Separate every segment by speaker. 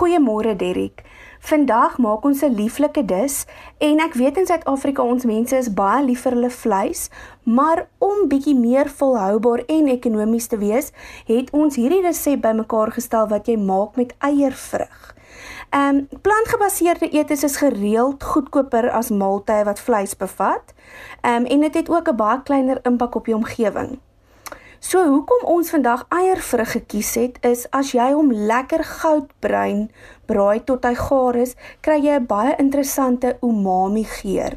Speaker 1: Goeiemôre Derrick. Vandag maak ons 'n lieflike dis en ek weet in Suid-Afrika ons mense is baie lief vir hulle vleis, maar om bietjie meer volhoubaar en ekonomies te wees, het ons hierdie resep bymekaar gestel wat jy maak met eiervrug. Ehm um, plantgebaseerde eetes is gereeld goedkoper as maaltye wat vleis bevat. Ehm um, en dit het ook 'n baie kleiner impak op die omgewing. So hoekom ons vandag eiervrug gekies het is as jy hom lekker goudbruin braai tot hy gaar is, kry jy 'n baie interessante umami geur.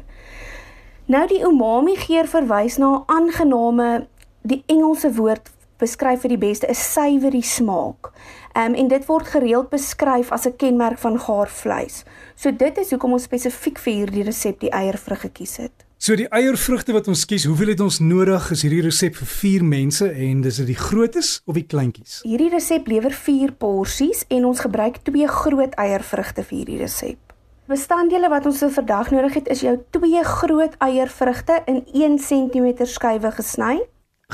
Speaker 1: Nou die umami geur verwys na 'n aangename die Engelse woord beskryf vir die beste 'n savory smaak. Ehm um, en dit word gereeld beskryf as 'n kenmerk van gaar vleis. So dit is hoekom ons spesifiek vir hierdie resep die eiervrug gekies het.
Speaker 2: So die eiervrugte wat ons kies, hoeveel het ons nodig? Is hierdie resep vir 4 mense en dis dit die grootes of die kleintjies?
Speaker 1: Hierdie resep lewer 4 porsies en ons gebruik 2 groot eiervrugte vir hierdie resep. Bestanddele wat ons vir vandag nodig het is jou 2 groot eiervrugte in 1 cm skywe gesny.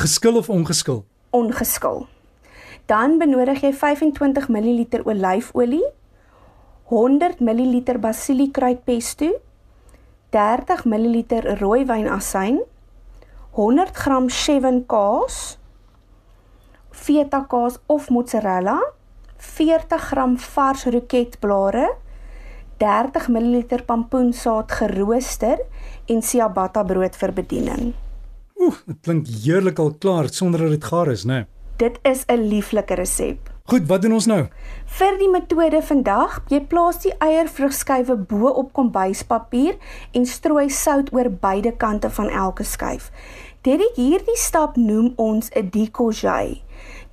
Speaker 2: Geskil of ongeskil?
Speaker 1: Ongeskil. Dan benodig jy 25 ml olyfolie, 100 ml basiliekruidpesto, 30 ml rooi wynasyn, 100 gram Chevin kaas, feta kaas of mozzarella, 40 gram vars roketblare, 30 ml pampoensaad gerooster en ciabatta brood vir bediening.
Speaker 2: Oeh, dit klink heerlik al klaar sonder dat dit gaar is, né? Nee.
Speaker 1: Dit is 'n lieflike resep.
Speaker 2: Goed, wat doen ons nou?
Speaker 1: Vir die metode vandag, jy plaas die eiervrugskywe bo op kombuispapier en strooi sout oor beide kante van elke skyf. Dit hierdie stap noem ons 'n decoupage.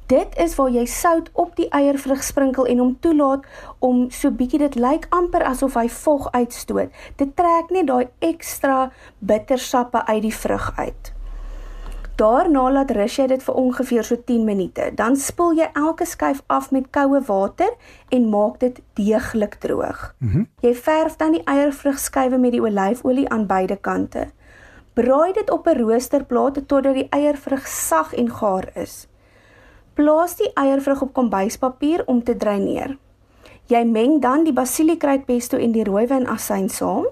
Speaker 1: Dit is waar jy sout op die eiervrug sprinkel en hom toelaat om so bietjie dit lyk amper asof hy vog uitstoot. Dit trek net daai ekstra bittersappe uit die vrug uit. Daarna laat rus jy dit vir ongeveer so 10 minute. Dan spoel jy elke skyf af met koue water en maak dit deeglik droog. Mm -hmm. Jy verf dan die eiervrugskywe met die olyfolie aan beide kante. Braai dit op 'n roosterplaat totdat die eiervrug sag en gaar is. Plaas die eiervrug op kombuispapier om te dreineer. Jy meng dan die basiliekruidpesto en die rooiwyn asyn saam.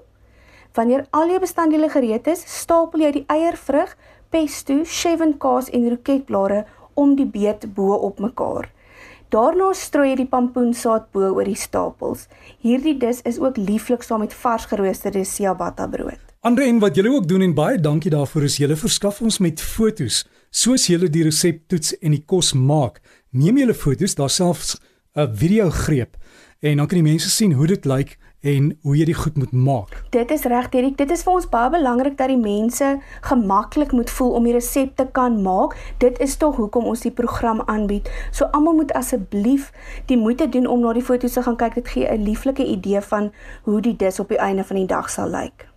Speaker 1: Wanneer al jou bestanddele gereed is, stapel jy die eiervrug pesto, chevin kaas en roketblare om die beet bo op mekaar. Daarna strooi jy die pampoensaad bo oor die stapels. Hierdie dis is ook lieflik saam met vars geroosterde ciabatta brood.
Speaker 2: Andre en wat julle ook doen en baie dankie daarvoor is julle verskaf ons met fotos soos julle die resep toets en die kos maak. Neem julle fotos, daar selfs 'n video greep en dan kan die mense sien hoe dit lyk en hoe jy dit goed moet maak.
Speaker 1: Dit is reg, Erik. Dit is vir ons baie belangrik dat die mense gemaklik moet voel om die resepte kan maak. Dit is tog hoekom ons die program aanbied. So almal moet asseblief die moeite doen om na die foto's te gaan kyk. Dit gee 'n lieflike idee van hoe die dis op die einde van die dag sal lyk.